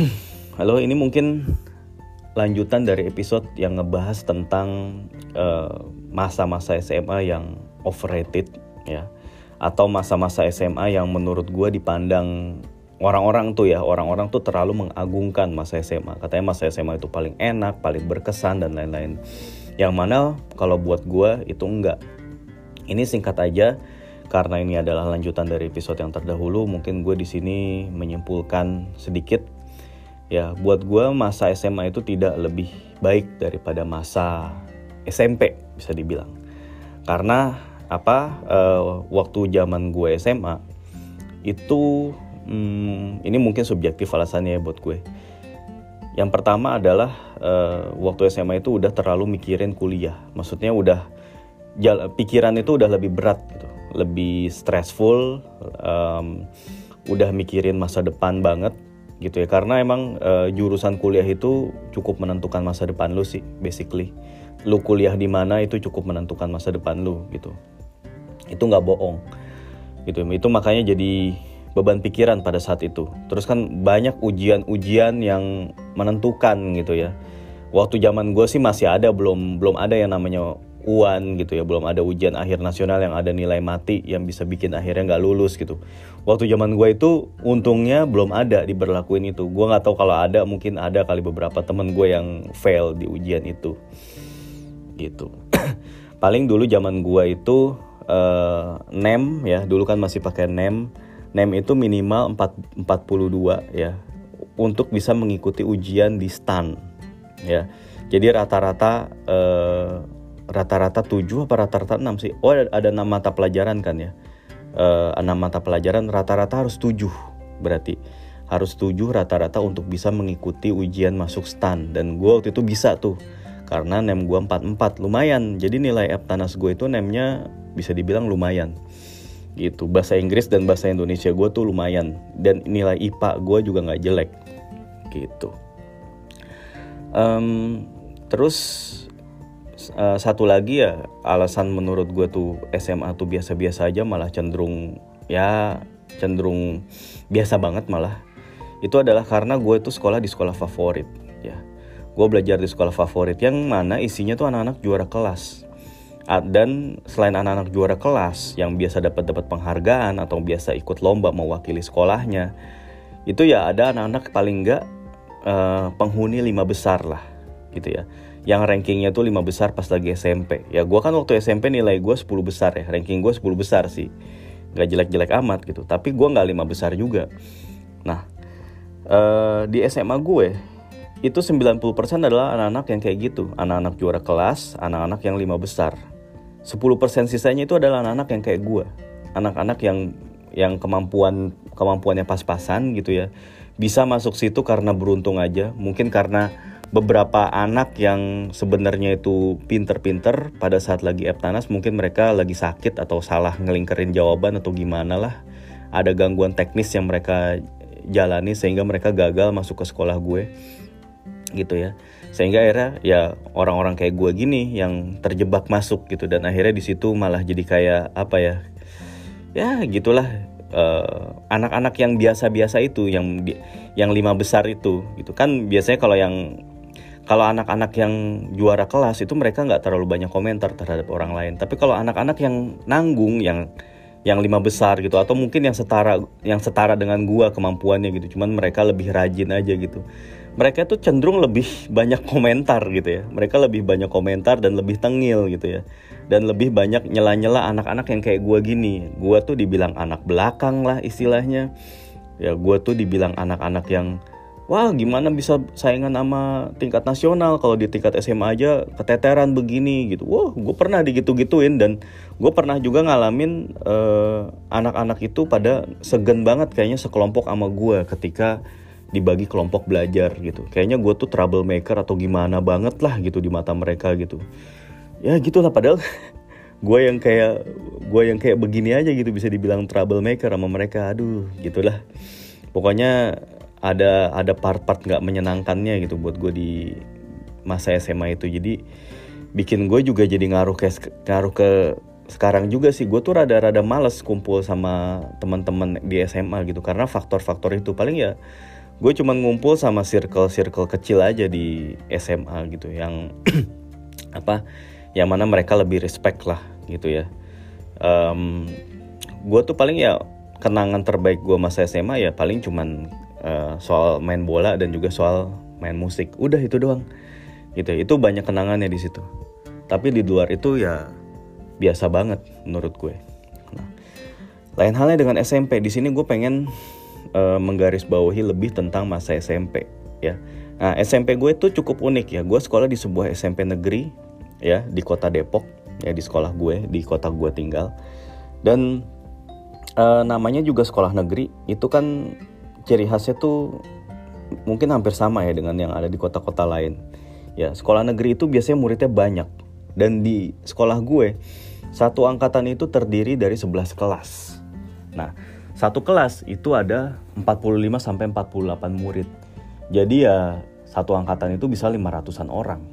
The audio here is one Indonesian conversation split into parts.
Halo, ini mungkin lanjutan dari episode yang ngebahas tentang eh, masa-masa uh, SMA yang overrated ya. Atau masa-masa SMA yang menurut gue dipandang orang-orang tuh ya. Orang-orang tuh terlalu mengagungkan masa SMA katanya masa SMA itu paling enak paling berkesan dan lain-lain. Yang mana kalau buat gue itu enggak. Ini singkat aja karena ini adalah lanjutan dari episode yang terdahulu mungkin gue di sini menyimpulkan sedikit ya buat gue masa SMA itu tidak lebih baik daripada masa SMP bisa dibilang. Karena apa uh, waktu zaman gue SMA itu hmm, ini mungkin subjektif alasannya ya buat gue. Yang pertama adalah uh, waktu SMA itu udah terlalu mikirin kuliah. Maksudnya udah pikiran itu udah lebih berat gitu lebih stressful um, udah mikirin masa depan banget gitu ya. Karena emang uh, jurusan kuliah itu cukup menentukan masa depan lu sih basically. Lu kuliah di mana itu cukup menentukan masa depan lu gitu. Itu nggak bohong gitu. Itu makanya jadi beban pikiran pada saat itu. Terus kan banyak ujian-ujian yang menentukan gitu ya. Waktu zaman gue sih masih ada belum belum ada yang namanya UAN gitu ya. Belum ada ujian akhir nasional yang ada nilai mati yang bisa bikin akhirnya nggak lulus gitu. Waktu zaman gue itu untungnya belum ada diberlakuin itu. Gue nggak tahu kalau ada mungkin ada kali beberapa temen gue yang fail di ujian itu. Gitu. Paling dulu zaman gue itu uh, nem ya. Dulu kan masih pakai nem. Nem itu minimal 4, 42 ya untuk bisa mengikuti ujian di stan ya. Jadi rata-rata uh, rata-rata 7 apa rata-rata 6 sih? Oh ada, ada 6 mata pelajaran kan ya. Uh, eh, 6 mata pelajaran rata-rata harus 7 berarti. Harus 7 rata-rata untuk bisa mengikuti ujian masuk STAN. Dan gue waktu itu bisa tuh. Karena NEM gue 44 lumayan. Jadi nilai Eptanas gue itu NEM-nya bisa dibilang lumayan. Gitu. Bahasa Inggris dan bahasa Indonesia gue tuh lumayan. Dan nilai IPA gue juga gak jelek. Gitu. Um, terus uh, satu lagi ya alasan menurut gue tuh SMA tuh biasa-biasa aja malah cenderung ya cenderung biasa banget malah. Itu adalah karena gue tuh sekolah di sekolah favorit ya. Gue belajar di sekolah favorit yang mana isinya tuh anak-anak juara kelas. Dan selain anak-anak juara kelas yang biasa dapat dapat penghargaan atau biasa ikut lomba mewakili sekolahnya itu ya ada anak-anak paling enggak uh, penghuni lima besar lah gitu ya yang rankingnya tuh lima besar pas lagi SMP ya gue kan waktu SMP nilai gue 10 besar ya. Ranking gue 10 besar sih. Gak jelek-jelek amat gitu. Tapi gue nggak lima besar juga. Nah uh, di SMA gue itu 90% adalah anak-anak yang kayak gitu. Anak-anak juara kelas anak-anak yang lima besar. 10% sisanya itu adalah anak-anak yang kayak gue anak-anak yang yang kemampuan kemampuannya pas-pasan gitu ya. Bisa masuk situ karena beruntung aja. Mungkin karena beberapa anak yang sebenarnya itu pinter-pinter pada saat lagi Eptanas mungkin mereka lagi sakit atau salah ngelingkerin jawaban atau gimana lah. Ada gangguan teknis yang mereka jalani sehingga mereka gagal masuk ke sekolah gue gitu ya. Sehingga akhirnya ya orang-orang kayak gue gini yang terjebak masuk gitu dan akhirnya di situ malah jadi kayak apa ya ya gitulah eh, anak-anak uh, yang biasa-biasa itu yang yang lima besar itu gitu. Kan biasanya kalau yang kalau anak-anak yang juara kelas itu mereka nggak terlalu banyak komentar terhadap orang lain. Tapi kalau anak-anak yang nanggung yang yang lima besar gitu atau mungkin yang setara yang setara dengan gua kemampuannya gitu cuman mereka lebih rajin aja gitu mereka tuh cenderung lebih banyak komentar gitu ya. Mereka lebih banyak komentar dan lebih tengil gitu ya. Dan lebih banyak nyela-nyela anak-anak yang kayak gua gini. Gua tuh dibilang anak belakang lah istilahnya. Ya gua tuh dibilang anak-anak yang wah gimana bisa saingan sama tingkat nasional? Kalau di tingkat SMA aja keteteran begini gitu. Wah gue pernah digitu-gituin dan gue pernah juga ngalamin uh, anak-anak itu pada segen banget kayaknya sekelompok sama gue ketika dibagi kelompok belajar gitu. Kayaknya gue tuh troublemaker atau gimana banget lah gitu di mata mereka gitu. Ya gitulah. Padahal gue yang kayak gue yang kayak begini aja gitu bisa dibilang troublemaker sama mereka. Aduh gitulah. Pokoknya ada ada part-part nggak menyenangkannya gitu buat gue di masa SMA itu. Jadi bikin gue juga jadi ngaruh ke ngaruh ke sekarang juga sih. Gue tuh rada-rada males kumpul sama teman-teman di SMA gitu karena faktor-faktor itu. Paling ya gue cuman ngumpul sama circle-circle kecil aja di SMA gitu yang apa yang mana mereka lebih respect lah gitu ya. Um, gue tuh paling ya kenangan terbaik gue masa SMA ya paling cuman uh, soal main bola dan juga soal main musik. Udah itu doang. Gitu itu banyak kenangannya di situ. Tapi di luar itu ya biasa banget menurut gue. Nah, lain halnya dengan SMP di sini gue pengen uh, menggarisbawahi lebih tentang masa SMP ya. Nah SMP gue itu cukup unik ya. Gue sekolah di sebuah SMP negeri ya di kota Depok ya di sekolah gue di kota gue tinggal. Dan uh, namanya juga sekolah negeri. Itu kan ciri khasnya tuh mungkin hampir sama ya dengan yang ada di kota-kota lain ya sekolah negeri itu biasanya muridnya banyak dan di sekolah gue satu angkatan itu terdiri dari 11 kelas nah satu kelas itu ada 45 sampai 48 murid. Jadi ya satu angkatan itu bisa 500-an orang.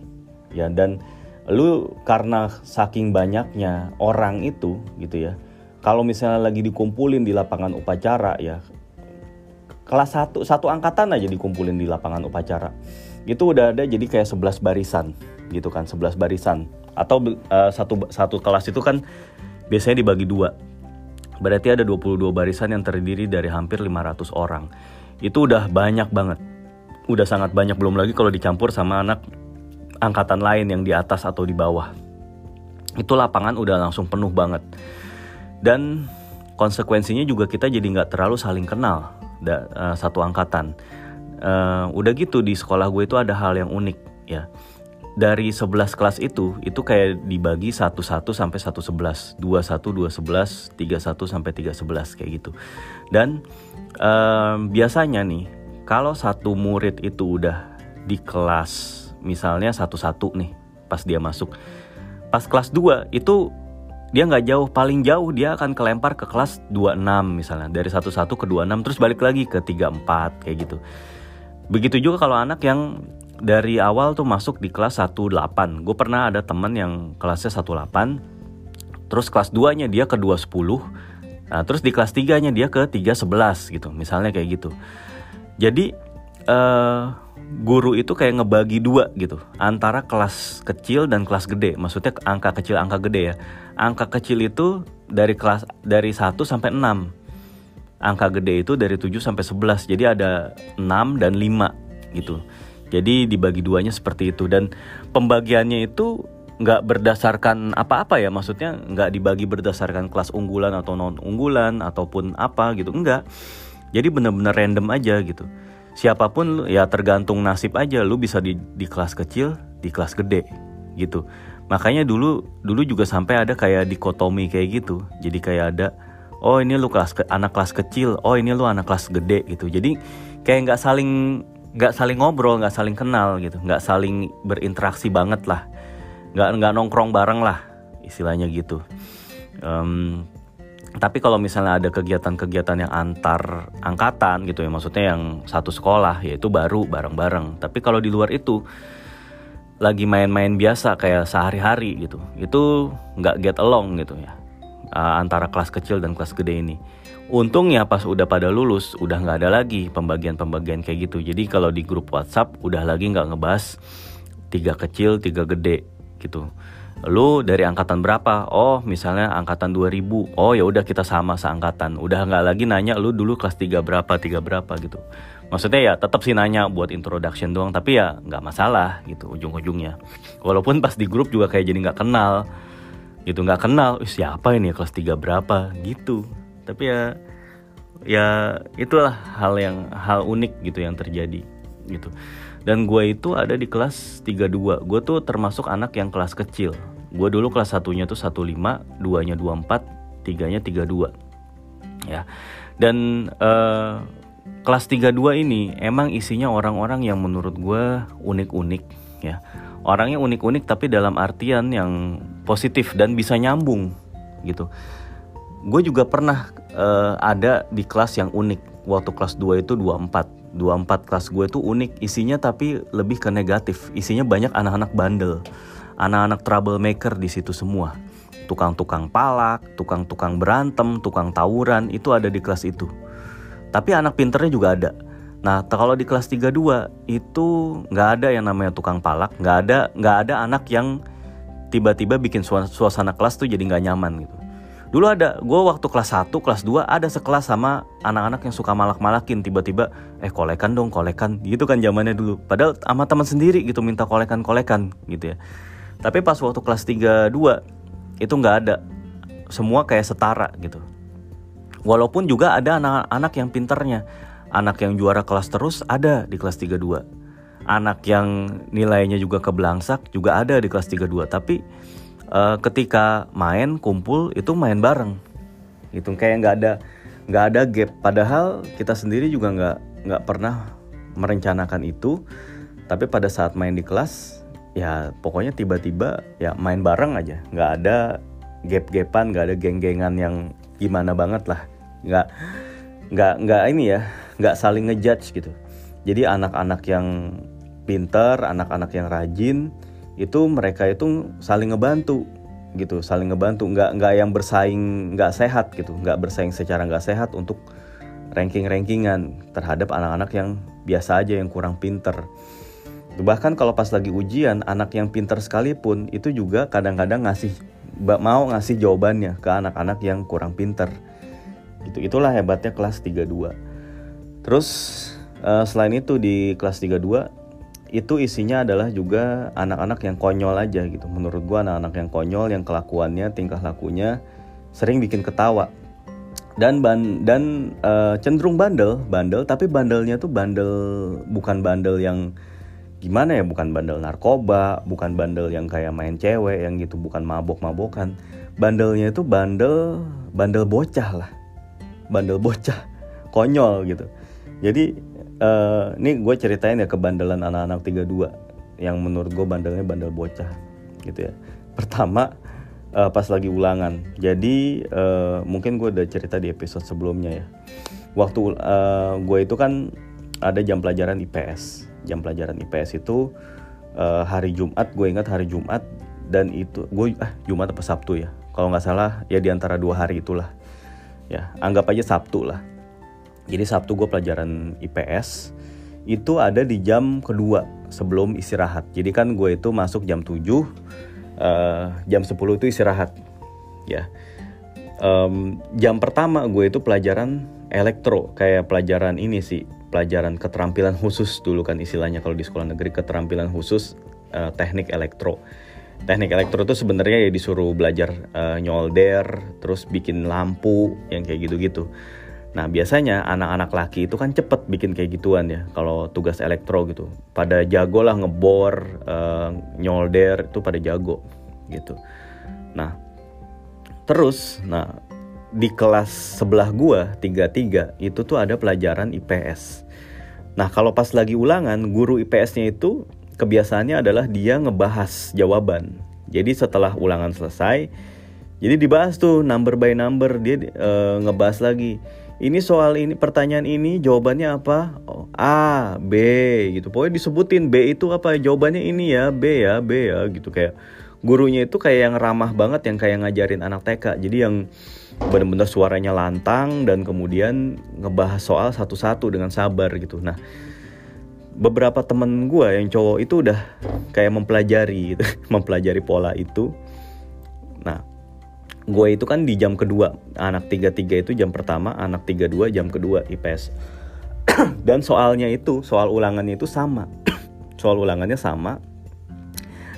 Ya dan lu karena saking banyaknya orang itu gitu ya. Kalau misalnya lagi dikumpulin di lapangan upacara ya kelas satu satu angkatan aja dikumpulin di lapangan upacara. Itu udah ada jadi kayak 11 barisan gitu kan, 11 barisan. Atau uh, satu satu kelas itu kan biasanya dibagi dua Berarti ada 22 barisan yang terdiri dari hampir 500 orang. Itu udah banyak banget. Udah sangat banyak belum lagi kalau dicampur sama anak angkatan lain yang di atas atau di bawah. Itu lapangan udah langsung penuh banget. Dan konsekuensinya juga kita jadi nggak terlalu saling kenal da, uh, satu angkatan. Uh, udah gitu di sekolah gue itu ada hal yang unik ya dari 11 kelas itu itu kayak dibagi 11 sampai 111, 21 211, 31 sampai 311 kayak gitu. Dan um, biasanya nih kalau satu murid itu udah di kelas misalnya satu-satu nih pas dia masuk. Pas kelas 2 itu dia nggak jauh paling jauh dia akan kelempar ke kelas 26 misalnya. Dari 11 ke 26 terus balik lagi ke 34 kayak gitu. Begitu juga kalau anak yang dari awal tuh masuk di kelas 18 gue pernah ada temen yang kelasnya 18 terus kelas 2 nya dia ke 210 nah, terus di kelas 3 nya dia ke 311 gitu misalnya kayak gitu. Jadi uh, guru itu kayak ngebagi dua gitu. Antara kelas kecil dan kelas gede. Maksudnya angka kecil angka gede ya. Angka kecil itu dari kelas dari 1 sampai 6 angka gede itu dari 7 sampai 11 jadi ada 6 dan 5 gitu. Jadi dibagi duanya seperti itu. Dan pembagiannya itu nggak berdasarkan apa-apa ya. Maksudnya nggak dibagi berdasarkan kelas unggulan atau non unggulan ataupun apa gitu. Enggak jadi bener-bener random aja gitu siapa pun ya tergantung nasib aja. Lu bisa di, di kelas kecil di kelas gede gitu. Makanya dulu dulu juga sampai ada kayak dikotomi kayak gitu. Jadi kayak ada oh ini lu kelas ke, anak kelas kecil. Oh ini lu anak kelas gede gitu. Jadi kayak nggak saling nggak saling ngobrol nggak saling kenal gitu. Nggak saling berinteraksi banget lah. Nggak nggak nongkrong bareng lah istilahnya gitu. Um, tapi kalau misalnya ada kegiatan-kegiatan yang antar angkatan gitu ya maksudnya yang satu sekolah ya itu baru bareng-bareng tapi kalau di luar itu lagi main-main biasa kayak sehari-hari gitu itu nggak get along gitu ya uh, antara kelas kecil dan kelas gede ini Untungnya pas udah pada lulus udah nggak ada lagi pembagian-pembagian kayak gitu. Jadi kalau di grup WhatsApp udah lagi nggak ngebahas tiga kecil tiga gede gitu. Lu dari angkatan berapa? Oh misalnya angkatan 2000 Oh ya udah kita sama seangkatan. Udah nggak lagi nanya lu dulu kelas 3 berapa tiga berapa gitu. Maksudnya ya tetap sih nanya buat introduction doang tapi ya nggak masalah gitu ujung-ujungnya. Walaupun pas di grup juga kayak jadi nggak kenal gitu nggak kenal siapa ini kelas 3 berapa gitu tapi ya ya itulah hal yang hal unik gitu yang terjadi gitu dan gue itu ada di kelas 32 gue tuh termasuk anak yang kelas kecil. Gue dulu kelas satunya tuh 15 duanya 24 tiganya 32 ya. Dan uh, kelas 32 ini emang isinya orang-orang yang menurut gue unik-unik ya. Orangnya unik-unik tapi dalam artian yang positif dan bisa nyambung gitu. Gue juga pernah uh, ada di kelas yang unik. Waktu kelas 2 itu 24 24 kelas gue itu unik. Isinya tapi lebih ke negatif. Isinya banyak anak-anak bandel. Anak-anak troublemaker di situ semua. Tukang-tukang palak tukang-tukang berantem tukang tawuran itu ada di kelas itu. Tapi anak pinternya juga ada. Nah, kalau di kelas 32 itu nggak ada yang namanya tukang palak, nggak ada nggak ada anak yang tiba-tiba bikin suasana kelas tuh jadi nggak nyaman gitu. Dulu ada, gue waktu kelas 1, kelas 2 ada sekelas sama anak-anak yang suka malak-malakin tiba-tiba, eh kolekan dong, kolekan, gitu kan zamannya dulu. Padahal sama teman sendiri gitu minta kolekan-kolekan gitu ya. Tapi pas waktu kelas 3, 2 itu nggak ada, semua kayak setara gitu. Walaupun juga ada anak-anak yang pinternya, Anak yang juara kelas terus ada di kelas 32. Anak yang nilainya juga kebelangsak juga ada di kelas 32. Tapi uh, ketika main kumpul itu main bareng. Itu kayak nggak ada nggak ada gap. Padahal kita sendiri juga nggak nggak pernah merencanakan itu. Tapi pada saat main di kelas ya pokoknya tiba-tiba ya main bareng aja. Nggak ada gap-gapan, nggak ada geng-gengan yang gimana banget lah. Nggak nggak nggak ini ya nggak saling ngejudge gitu jadi anak-anak yang pinter anak-anak yang rajin itu mereka itu saling ngebantu gitu. Saling ngebantu. Nggak nggak yang bersaing nggak sehat gitu. Nggak bersaing secara nggak sehat untuk ranking-rankingan terhadap anak-anak yang biasa aja yang kurang pinter. Bahkan kalau pas lagi ujian anak yang pinter sekalipun itu juga kadang-kadang ngasih mau ngasih jawabannya ke anak-anak yang kurang pinter. Gitu. Itulah hebatnya kelas 32 Terus uh, selain itu di kelas 32 itu isinya adalah juga anak-anak yang konyol aja gitu. Menurut gua anak-anak yang konyol yang kelakuannya, tingkah lakunya sering bikin ketawa. Dan ban dan uh, cenderung bandel, bandel tapi bandelnya tuh bandel bukan bandel yang gimana ya, bukan bandel narkoba, bukan bandel yang kayak main cewek yang gitu, bukan mabok-mabokan. Bandelnya itu bandel bandel bocah lah. Bandel bocah, konyol gitu jadi uh, ini gue ceritain ya kebandelan anak-anak 32 yang menurut gue bandelnya bandel bocah gitu ya. Pertama uh, pas lagi ulangan. Jadi uh, mungkin gue udah cerita di episode sebelumnya ya. Waktu uh, gue itu kan ada jam pelajaran IPS jam pelajaran IPS itu uh, hari Jumat gue ingat hari Jumat dan itu gue ah Jumat apa Sabtu ya? Kalau nggak salah ya di antara dua hari itulah. Ya anggap aja Sabtu lah jadi Sabtu gue pelajaran IPS itu ada di jam kedua sebelum istirahat. Jadi kan gue itu masuk jam 7, uh, eh, jam 10 itu istirahat. Ya, um, jam pertama gue itu pelajaran elektro kayak pelajaran ini sih, pelajaran keterampilan khusus dulu kan istilahnya kalau di sekolah negeri keterampilan khusus uh, teknik elektro. Teknik elektro itu sebenarnya ya disuruh belajar uh, nyolder, terus bikin lampu yang kayak gitu-gitu. Nah biasanya anak-anak laki itu kan cepet bikin kayak gituan ya kalau tugas elektro gitu. Pada jago lah ngebor, uh, nyolder itu pada jago gitu. Nah terus, nah di kelas sebelah gua tiga tiga itu tuh ada pelajaran IPS. Nah kalau pas lagi ulangan guru IPS-nya itu kebiasaannya adalah dia ngebahas jawaban. Jadi setelah ulangan selesai, jadi dibahas tuh number by number dia uh, ngebahas lagi ini soal ini pertanyaan ini jawabannya apa? Oh, A B gitu. Pokoknya disebutin B itu apa? Jawabannya ini ya B ya B ya gitu. Kayak gurunya itu kayak yang ramah banget yang kayak ngajarin anak TK jadi yang bener-bener suaranya lantang dan kemudian ngebahas soal satu-satu dengan sabar gitu. Nah beberapa temen gue yang cowok itu udah kayak mempelajari gitu. Mempelajari pola itu. Nah gue itu kan di jam kedua. Anak tiga tiga itu jam pertama anak tiga dua jam kedua IPS dan soalnya itu soal ulangannya itu sama. Soal ulangannya sama.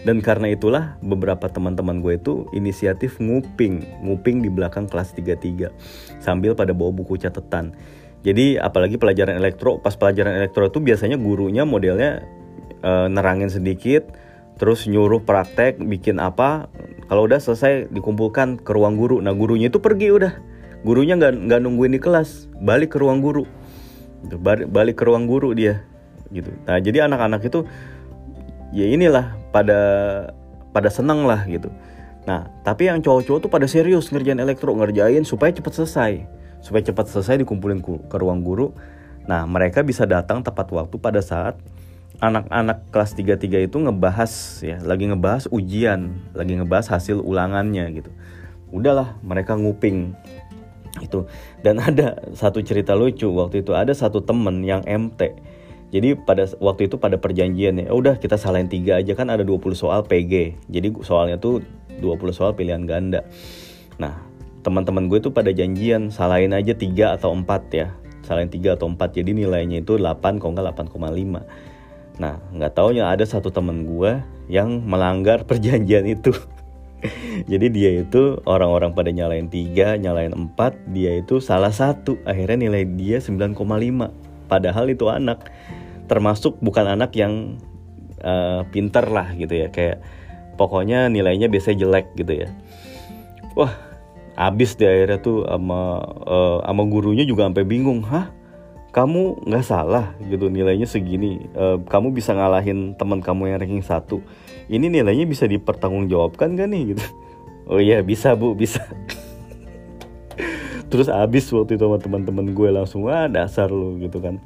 Dan karena itulah beberapa teman-teman gue itu inisiatif nguping nguping di belakang kelas 33 sambil pada bawa buku catatan. Jadi apalagi pelajaran elektro pas pelajaran elektro itu biasanya gurunya modelnya e, nerangin sedikit terus nyuruh praktek bikin apa kalau udah selesai dikumpulkan ke ruang guru. Nah gurunya itu pergi udah. Gurunya nggak nggak nungguin di kelas, balik ke ruang guru. Gitu, balik ke ruang guru dia. Gitu. Nah jadi anak-anak itu ya inilah pada pada seneng lah gitu. Nah tapi yang cowok-cowok tuh pada serius ngerjain elektro ngerjain supaya cepat selesai, supaya cepat selesai dikumpulin ke ruang guru. Nah mereka bisa datang tepat waktu pada saat anak-anak kelas 33 itu ngebahas ya, lagi ngebahas ujian, lagi ngebahas hasil ulangannya gitu. Udahlah, mereka nguping. itu. Dan ada satu cerita lucu waktu itu ada satu temen yang MT jadi pada waktu itu pada perjanjian ya udah kita salahin tiga aja kan ada 20 soal PG jadi soalnya tuh 20 soal pilihan ganda. Nah teman-teman gue tuh pada janjian salahin aja tiga atau empat ya. Salahin tiga atau empat jadi nilainya itu 8 kok nggak 8,5 nah nggak taunya ada satu teman gue yang melanggar perjanjian itu. Jadi dia itu orang-orang pada nyalain tiga nyalain empat dia itu salah satu. Akhirnya nilai dia 9,5 padahal itu anak. Termasuk bukan anak yang uh, pinter lah gitu ya. Kayak pokoknya nilainya biasanya jelek gitu ya. Wah abis di akhirnya tuh sama uh, sama gurunya juga sampai bingung. Hah kamu nggak salah gitu nilainya segini. Uh, kamu bisa ngalahin teman kamu yang ranking satu. Ini nilainya bisa dipertanggungjawabkan gak nih gitu? Oh iya bisa bu bisa. Terus abis waktu itu sama teman-teman gue langsung ah dasar lo gitu kan.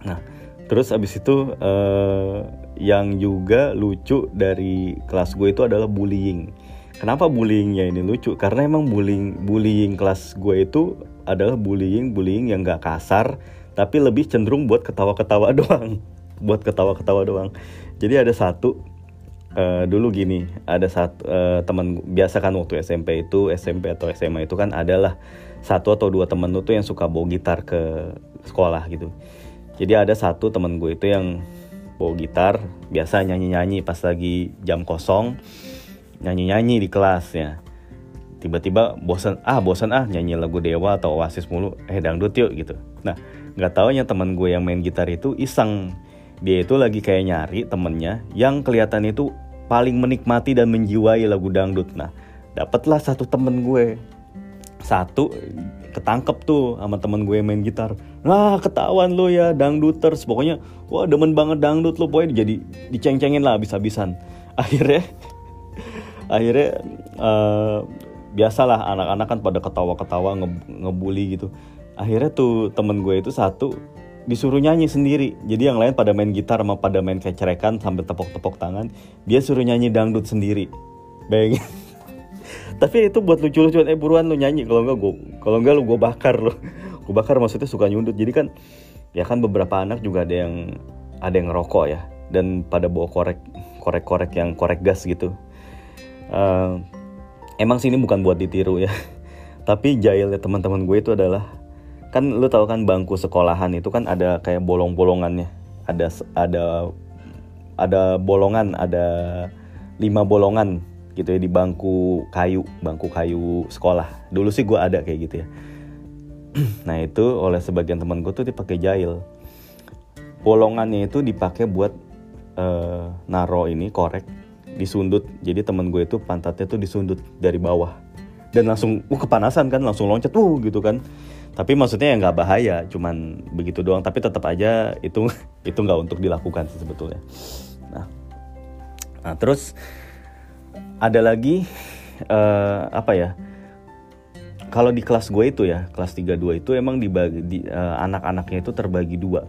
Nah terus abis itu uh, yang juga lucu dari kelas gue itu adalah bullying. Kenapa bullyingnya ini lucu? Karena emang bullying bullying kelas gue itu adalah bullying bullying yang gak kasar tapi lebih cenderung buat ketawa-ketawa doang. Buat ketawa-ketawa doang. Jadi ada satu uh, dulu gini ada satu uh, teman biasa kan waktu SMP itu SMP atau SMA itu kan adalah satu atau dua temen lu tuh yang suka bawa gitar ke sekolah gitu. Jadi ada satu temen gue itu yang bawa gitar biasa nyanyi nyanyi pas lagi jam kosong nyanyi nyanyi di kelas ya tiba-tiba bosan ah bosan ah nyanyi lagu dewa atau oasis mulu eh dangdut yuk gitu. Nah nggak taunya teman gue yang main gitar itu iseng. Dia itu lagi kayak nyari temennya yang kelihatan itu paling menikmati dan menjiwai lagu dangdut. Nah dapatlah satu temen gue. Satu ketangkep tuh sama temen gue yang main gitar. Nah ketahuan lo ya dangduters. Pokoknya wah demen banget dangdut lo pokoknya jadi diceng-cengin lah habis-habisan. Akhirnya akhirnya uh, biasalah anak-anak kan pada ketawa-ketawa nge ngebully gitu. Akhirnya tuh temen gue itu satu disuruh nyanyi sendiri. Jadi yang lain pada main gitar sama pada main kecerekan sambil tepok-tepok tangan dia suruh nyanyi dangdut sendiri. Bayangin. Tapi itu buat lucu-lucuan eh buruan lu nyanyi. Kalau enggak gue kalau enggak lu gue bakar lo gue bakar maksudnya suka nyundut. Jadi kan ya kan beberapa anak juga ada yang ada yang ngerokok ya. Dan pada bawa korek korek korek yang korek gas gitu. Uh, emang sih ini bukan buat ditiru ya. Tapi jahilnya teman-teman gue itu adalah kan lu tahu kan bangku sekolahan itu kan ada kayak bolong-bolongannya. Ada ada ada bolongan ada lima bolongan gitu ya di bangku kayu bangku kayu sekolah. Dulu sih gue ada kayak gitu ya. Nah itu oleh sebagian teman gue tuh dipakai jahil. Bolongannya itu dipakai buat uh, naro ini korek disundut. Jadi teman gue itu pantatnya tuh disundut dari bawah. Dan langsung uh kepanasan kan langsung loncat uh gitu kan. Tapi maksudnya ya nggak bahaya cuman begitu doang. Tapi tetap aja itu itu nggak untuk dilakukan sih sebetulnya. Nah nah terus ada lagi uh, apa ya? Kalau di kelas gue itu ya kelas 32 itu emang dibagi di, uh, anak-anaknya itu terbagi dua.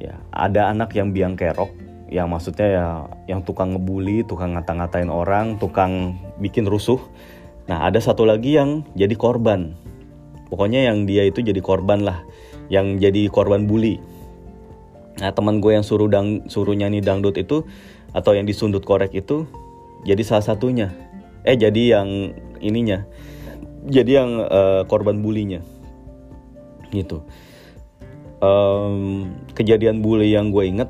Ya ada anak yang biang kerok yang maksudnya ya yang tukang ngebully tukang ngata-ngatain orang tukang bikin rusuh. Nah ada satu lagi yang jadi korban. Pokoknya yang dia itu jadi korban lah yang jadi korban bully. Nah teman gue yang suruh dang suruh nyanyi dangdut itu atau yang disundut korek itu jadi salah satunya. Eh jadi yang ininya jadi yang uh, korban bulinya gitu. Um, kejadian bully yang gue inget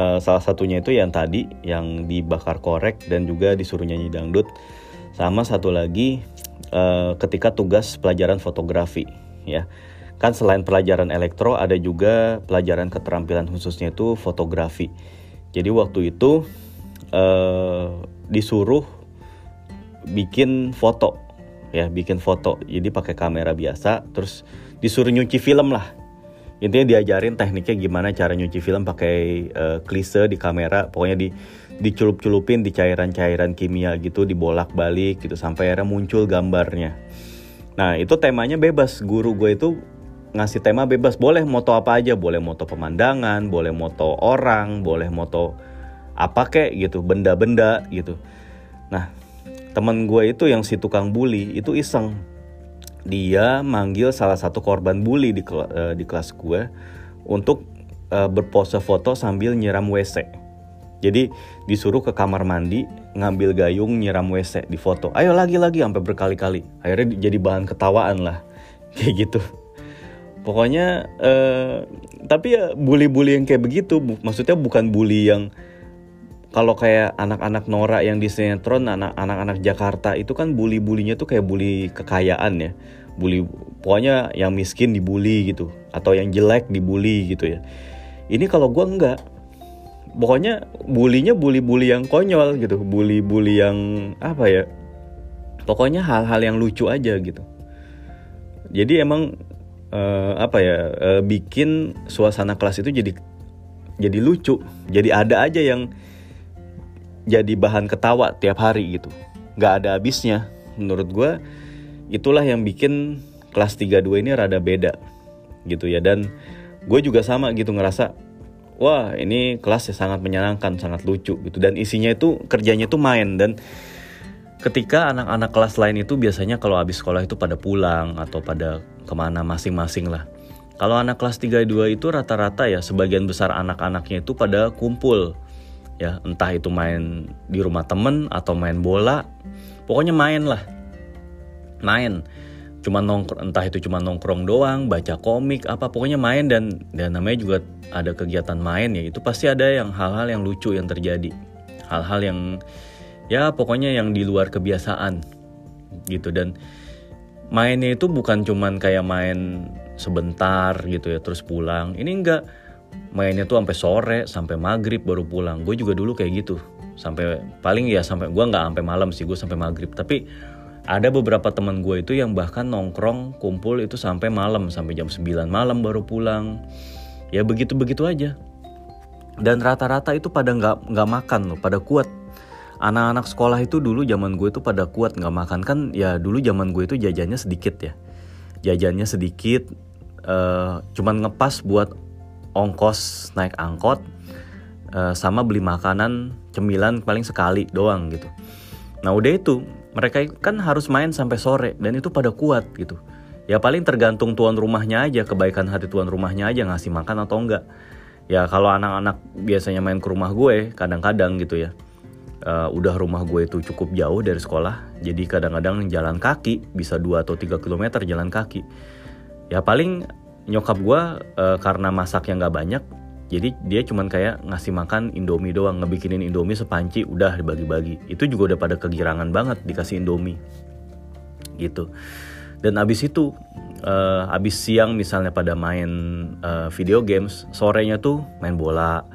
uh, salah satunya itu yang tadi yang dibakar korek dan juga disuruh nyanyi dangdut. Sama satu lagi uh, ketika tugas pelajaran fotografi ya. Kan selain pelajaran elektro ada juga pelajaran keterampilan khususnya itu fotografi. Jadi waktu itu uh, disuruh bikin foto ya bikin foto. Jadi pakai kamera biasa terus disuruh nyuci film lah intinya diajarin tekniknya gimana cara nyuci film pakai uh, klise di kamera pokoknya di dicelup-celupin di cairan-cairan kimia gitu dibolak-balik gitu sampai akhirnya muncul gambarnya. Nah itu temanya bebas. Guru gue itu ngasih tema bebas. Boleh moto apa aja. Boleh moto pemandangan boleh moto orang boleh moto apa kek gitu benda-benda gitu. Nah teman gue itu yang si tukang bully itu iseng dia manggil salah satu korban bully di, kel uh, di kelas gue untuk uh, berpose foto sambil nyiram WC. Jadi disuruh ke kamar mandi ngambil gayung nyiram WC di foto. Ayo lagi-lagi sampai berkali-kali. Akhirnya jadi bahan ketawaan lah. Kayak gitu. Pokoknya uh, tapi ya bully-bully yang kayak begitu maksudnya bukan bully yang kalau kayak anak-anak Nora yang di sinetron anak-anak Jakarta itu kan bully-bulinya tuh kayak bully kekayaan ya. Bully pokoknya yang miskin dibully gitu atau yang jelek dibully gitu ya. Ini kalau gue enggak. Pokoknya bulinya bully-bully yang konyol gitu bully-bully yang apa ya pokoknya hal-hal yang lucu aja gitu. Jadi emang uh, apa ya uh, bikin suasana kelas itu jadi jadi lucu jadi ada aja yang jadi bahan ketawa tiap hari gitu. Nggak ada habisnya. Menurut gue itulah yang bikin kelas 32 ini rada beda gitu ya. Dan gue juga sama gitu ngerasa wah ini kelas ya sangat menyenangkan sangat lucu gitu. Dan isinya itu kerjanya itu main. Dan ketika anak-anak kelas lain itu biasanya kalau habis sekolah itu pada pulang atau pada ke mana masing-masing lah. Kalau anak kelas 32 itu rata-rata ya sebagian besar anak-anaknya itu pada kumpul ya entah itu main di rumah temen atau main bola pokoknya main lah. Main. Cuma nongkrong entah itu cuma nongkrong doang baca komik apa pokoknya main. Dan dan namanya juga ada kegiatan main ya. Itu pasti ada yang hal-hal yang lucu yang terjadi. Hal-hal yang ya pokoknya yang di luar kebiasaan. Gitu. Dan mainnya itu bukan cuman kayak main sebentar gitu ya terus pulang. Ini enggak mainnya tuh sampai sore sampai maghrib baru pulang. Gue juga dulu kayak gitu. Sampai paling ya sampai gue nggak sampai malam sih gue sampai maghrib. Tapi ada beberapa teman gue itu yang bahkan nongkrong kumpul itu sampai malam sampai jam 9 malam baru pulang. Ya begitu begitu aja. Dan rata-rata itu pada nggak nggak makan loh pada kuat. Anak-anak sekolah itu dulu zaman gue itu pada kuat nggak makan. Kan ya dulu zaman gue itu jajannya sedikit ya. Jajannya sedikit uh, cuman ngepas buat ongkos naik angkot uh, sama beli makanan cemilan paling sekali doang gitu. Nah udah itu mereka kan harus main sampai sore dan itu pada kuat gitu. Ya paling tergantung tuan rumahnya aja kebaikan hati tuan rumahnya aja ngasih makan atau enggak. Ya kalau anak-anak biasanya main ke rumah gue kadang-kadang gitu ya. Uh, udah rumah gue itu cukup jauh dari sekolah jadi kadang-kadang jalan kaki bisa 2 atau 3 km jalan kaki ya paling nyokap gue uh, karena masaknya nggak banyak jadi dia cuman kayak ngasih makan indomie doang ngebikinin indomie sepanci udah dibagi-bagi. Itu juga udah pada kegirangan banget dikasih indomie. Gitu. Dan abis itu uh, abis siang misalnya pada main uh, video games sorenya tuh main bola.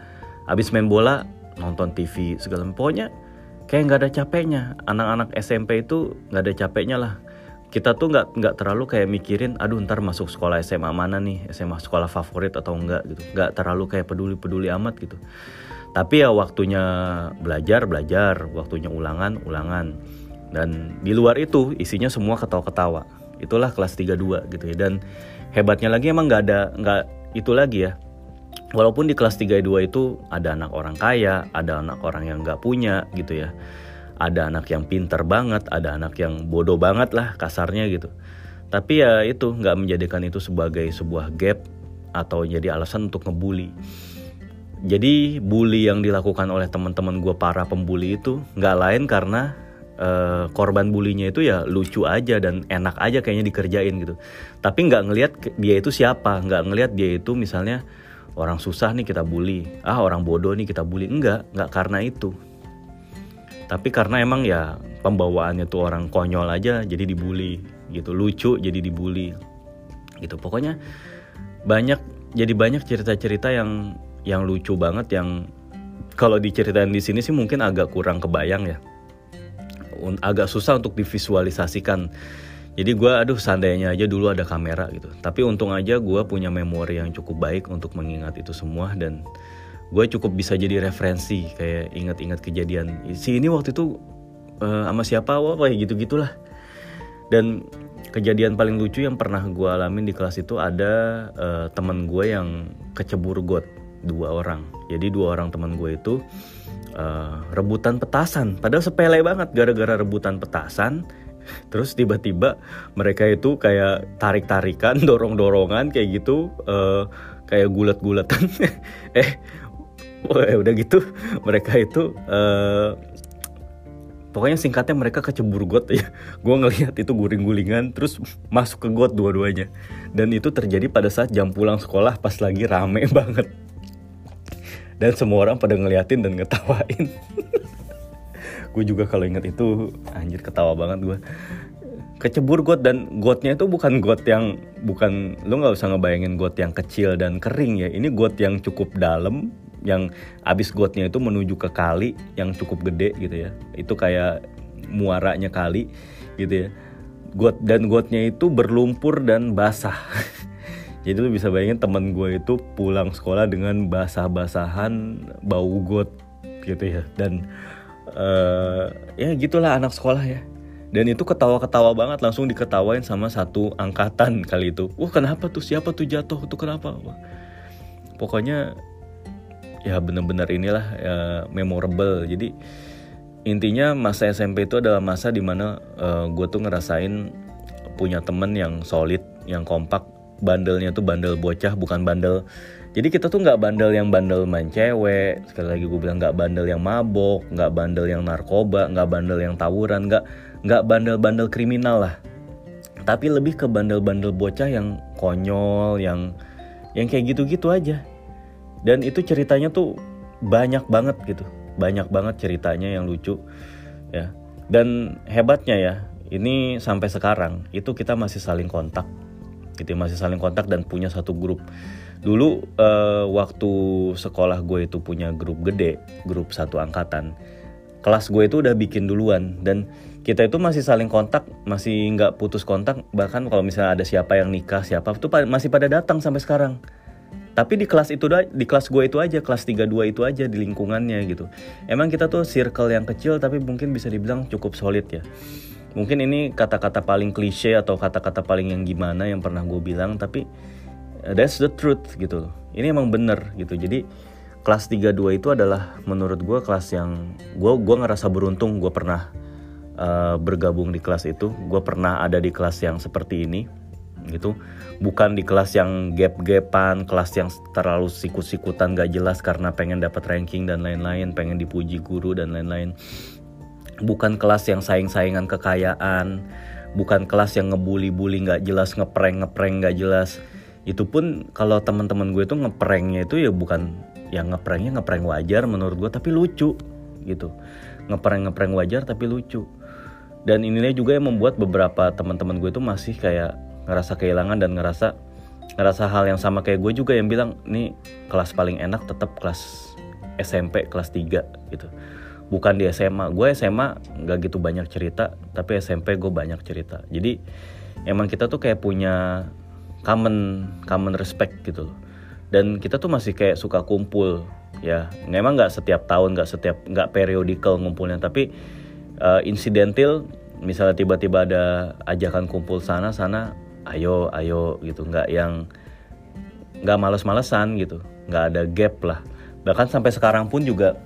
Abis main bola nonton TV segala pokoknya kayak nggak ada capeknya. Anak-anak SMP itu nggak ada capeknya lah kita tuh nggak nggak terlalu kayak mikirin aduh ntar masuk sekolah SMA mana nih? SMA sekolah favorit atau enggak? gitu. Nggak terlalu kayak peduli peduli amat gitu. Tapi ya waktunya belajar belajar. Waktunya ulangan ulangan. Dan di luar itu isinya semua ketawa-ketawa. Itulah kelas 32 gitu ya. Dan hebatnya lagi emang nggak ada nggak itu lagi ya. Walaupun di kelas 32 itu ada anak orang kaya ada anak orang yang nggak punya gitu ya ada anak yang pinter banget ada anak yang bodoh banget lah kasarnya gitu. Tapi ya itu nggak menjadikan itu sebagai sebuah gap atau jadi alasan untuk ngebully. Jadi bully yang dilakukan oleh teman-teman gue para pembuli itu nggak lain karena uh, korban bulinya itu ya lucu aja dan enak aja kayaknya dikerjain gitu. Tapi nggak ngelihat dia itu siapa nggak ngelihat dia itu misalnya orang susah nih kita bully. Ah orang bodoh nih kita bully. Enggak nggak karena itu tapi karena emang ya pembawaannya tuh orang konyol aja jadi dibully gitu. Lucu jadi dibully gitu. Pokoknya banyak jadi banyak cerita-cerita yang yang lucu banget yang kalau diceritain di sini sih mungkin agak kurang kebayang ya. Agak susah untuk divisualisasikan. Jadi gue aduh seandainya aja dulu ada kamera gitu. Tapi untung aja gue punya memori yang cukup baik untuk mengingat itu semua dan gue cukup bisa jadi referensi kayak ingat-ingat kejadian. Si ini waktu itu uh, sama siapa wah kayak gitu gitulah dan kejadian paling lucu yang pernah gue alamin di kelas itu ada uh, teman gue yang kecebur got dua orang. Jadi dua orang teman gue itu uh, rebutan petasan. Padahal sepele banget gara-gara rebutan petasan. Terus tiba-tiba mereka itu kayak tarik-tarikan dorong-dorongan kayak gitu uh, kayak gulat-gulatan eh udah gitu. Mereka itu uh, pokoknya singkatnya mereka kecebur got ya. Gue ngelihat itu guling-gulingan terus masuk ke got dua-duanya. Dan itu terjadi pada saat jam pulang sekolah pas lagi rame banget. Dan semua orang pada ngeliatin dan ngetawain. Gue juga kalau inget itu anjir ketawa banget gue kecebur got dan gotnya itu bukan got yang bukan lu nggak usah ngebayangin got yang kecil dan kering ya. Ini got yang cukup dalam yang abis gotnya itu menuju ke kali yang cukup gede gitu ya. Itu kayak muaranya kali gitu ya. Got dan gotnya itu berlumpur dan basah. Jadi lu bisa bayangin temen gue itu pulang sekolah dengan basah-basahan bau got gitu ya. Dan uh, ya gitulah anak sekolah ya. Dan itu ketawa-ketawa banget langsung diketawain sama satu angkatan kali itu. Wah kenapa tuh? Siapa tuh jatuh tuh kenapa? Wah, pokoknya ya bener-bener inilah ya, memorable. Jadi intinya masa SMP itu adalah masa di mana uh, eh, gue tuh ngerasain punya temen yang solid yang kompak. Bandelnya tuh bandel bocah bukan bandel. Jadi kita tuh nggak bandel yang bandel main cewek sekali lagi gue bilang nggak bandel yang mabok nggak bandel yang narkoba nggak bandel yang tawuran nggak nggak bandel-bandel kriminal lah. Tapi lebih ke bandel-bandel bocah yang konyol yang yang kayak gitu-gitu aja dan itu ceritanya tuh banyak banget gitu. Banyak banget ceritanya yang lucu ya. Dan hebatnya ya ini sampai sekarang itu kita masih saling kontak. Gitu masih saling kontak dan punya satu grup. Dulu uh, waktu sekolah gue itu punya grup gede grup satu angkatan kelas gue itu udah bikin duluan. Dan kita itu masih saling kontak, masih nggak putus kontak. Bahkan kalau misalnya ada siapa yang nikah, siapa itu masih pada datang sampai sekarang. Tapi di kelas itu di kelas gue itu aja, kelas 32 itu aja di lingkungannya gitu. Emang kita tuh circle yang kecil tapi mungkin bisa dibilang cukup solid ya. Mungkin ini kata-kata paling klise atau kata-kata paling yang gimana yang pernah gue bilang tapi uh, that's the truth gitu. Ini emang bener gitu. Jadi kelas 32 itu adalah menurut gue kelas yang gue gue ngerasa beruntung gue pernah uh, bergabung di kelas itu gue pernah ada di kelas yang seperti ini gitu. Bukan di kelas yang gap-gapan kelas yang terlalu sikut-sikutan gak jelas karena pengen dapat ranking dan lain-lain pengen dipuji guru dan lain-lain. Bukan kelas yang saing-saingan kekayaan bukan kelas yang ngebully-bully gak jelas ngeprank ngeprank gak jelas. Itu pun kalau teman-teman gue itu ngepranknya itu ya bukan yang ngepranknya ngeprank wajar menurut gue tapi lucu gitu. Ngeprank ngeprank wajar tapi lucu. Dan inilah juga yang membuat beberapa teman-teman gue itu masih kayak ngerasa kehilangan dan ngerasa ngerasa hal yang sama kayak gue juga yang bilang nih kelas paling enak tetap kelas SMP kelas 3 gitu. Bukan di SMA gue SMA nggak gitu banyak cerita tapi SMP gue banyak cerita. Jadi emang kita tuh kayak punya common common respect gitu loh. Dan kita tuh masih kayak suka kumpul ya. Memang nggak setiap tahun nggak setiap nggak periodikal ngumpulnya tapi uh, insidental misalnya tiba-tiba ada ajakan kumpul sana sana ayo ayo gitu. Nggak yang nggak males-malesan gitu. Nggak ada gap lah. Bahkan sampai sekarang pun juga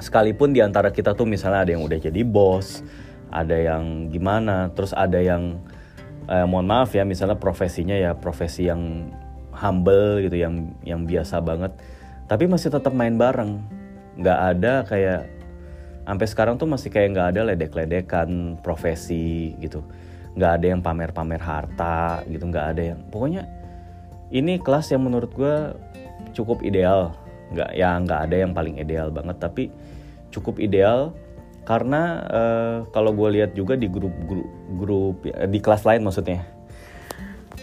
sekalipun di antara kita tuh misalnya ada yang udah jadi bos ada yang gimana terus ada yang eh, mohon maaf ya misalnya profesinya ya profesi yang humble gitu yang yang biasa banget tapi masih tetap main bareng. Nggak ada kayak sampai sekarang tuh masih kayak nggak ada ledek-ledekan profesi gitu nggak ada yang pamer-pamer harta gitu nggak ada yang pokoknya ini kelas yang menurut gue cukup ideal. Nggak ya nggak ada yang paling ideal banget tapi cukup ideal karena uh, kalau gue lihat juga di grup grup grup di kelas lain maksudnya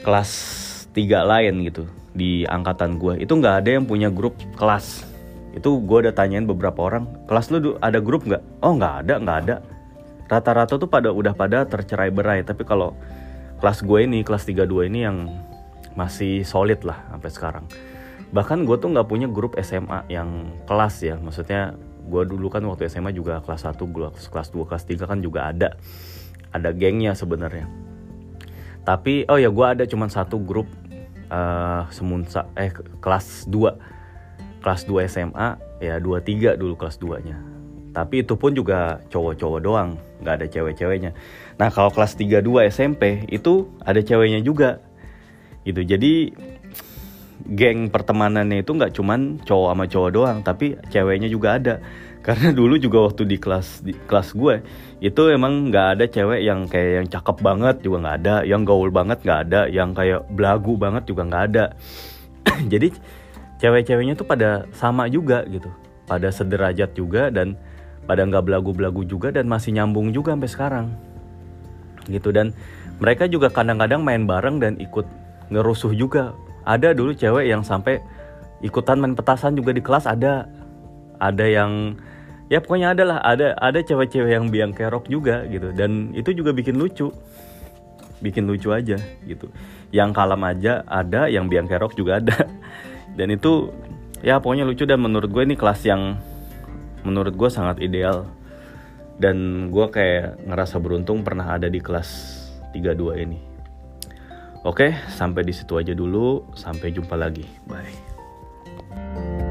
kelas tiga lain gitu di angkatan gue itu nggak ada yang punya grup kelas. Itu gue udah tanyain beberapa orang kelas lu ada grup nggak? Oh nggak ada nggak ada rata-rata tuh pada udah pada tercerai berai. Tapi kalau kelas gue ini kelas 32 ini yang masih solid lah sampai sekarang. Bahkan gue tuh nggak punya grup SMA yang kelas ya. Maksudnya gue dulu kan waktu SMA juga kelas 1 gue kelas 2 kelas 3 kan juga ada. Ada gengnya sebenarnya. Tapi oh ya gue ada cuman satu grup uh, semunsa eh kelas 2 kelas 2 SMA ya 23 dulu kelas 2 nya tapi itu pun juga cowok-cowok doang nggak ada cewek-ceweknya. Nah kalau kelas 32 SMP itu ada ceweknya juga. Gitu jadi geng pertemanannya itu nggak cuman cowok sama cowok doang tapi ceweknya juga ada. Karena dulu juga waktu di kelas di kelas gue itu emang nggak ada cewek yang kayak yang cakep banget juga nggak ada yang gaul banget nggak ada yang kayak belagu banget juga nggak ada. Jadi cewek-ceweknya tuh pada sama juga gitu pada sederajat juga dan pada nggak belagu-belagu juga dan masih nyambung juga sampai sekarang. Gitu dan mereka juga kadang-kadang main bareng dan ikut ngerusuh juga. Ada dulu cewek yang sampai ikutan main petasan juga di kelas ada. Ada yang ya pokoknya ada lah ada ada cewek-cewek yang biang kerok juga gitu. Dan itu juga bikin lucu. Bikin lucu aja gitu. Yang kalem aja ada yang biang kerok juga ada. Dan itu ya pokoknya lucu dan menurut gue ini kelas yang menurut gue sangat ideal dan gue kayak ngerasa beruntung pernah ada di kelas 32 ini Oke, sampai di situ aja dulu. Sampai jumpa lagi. Bye.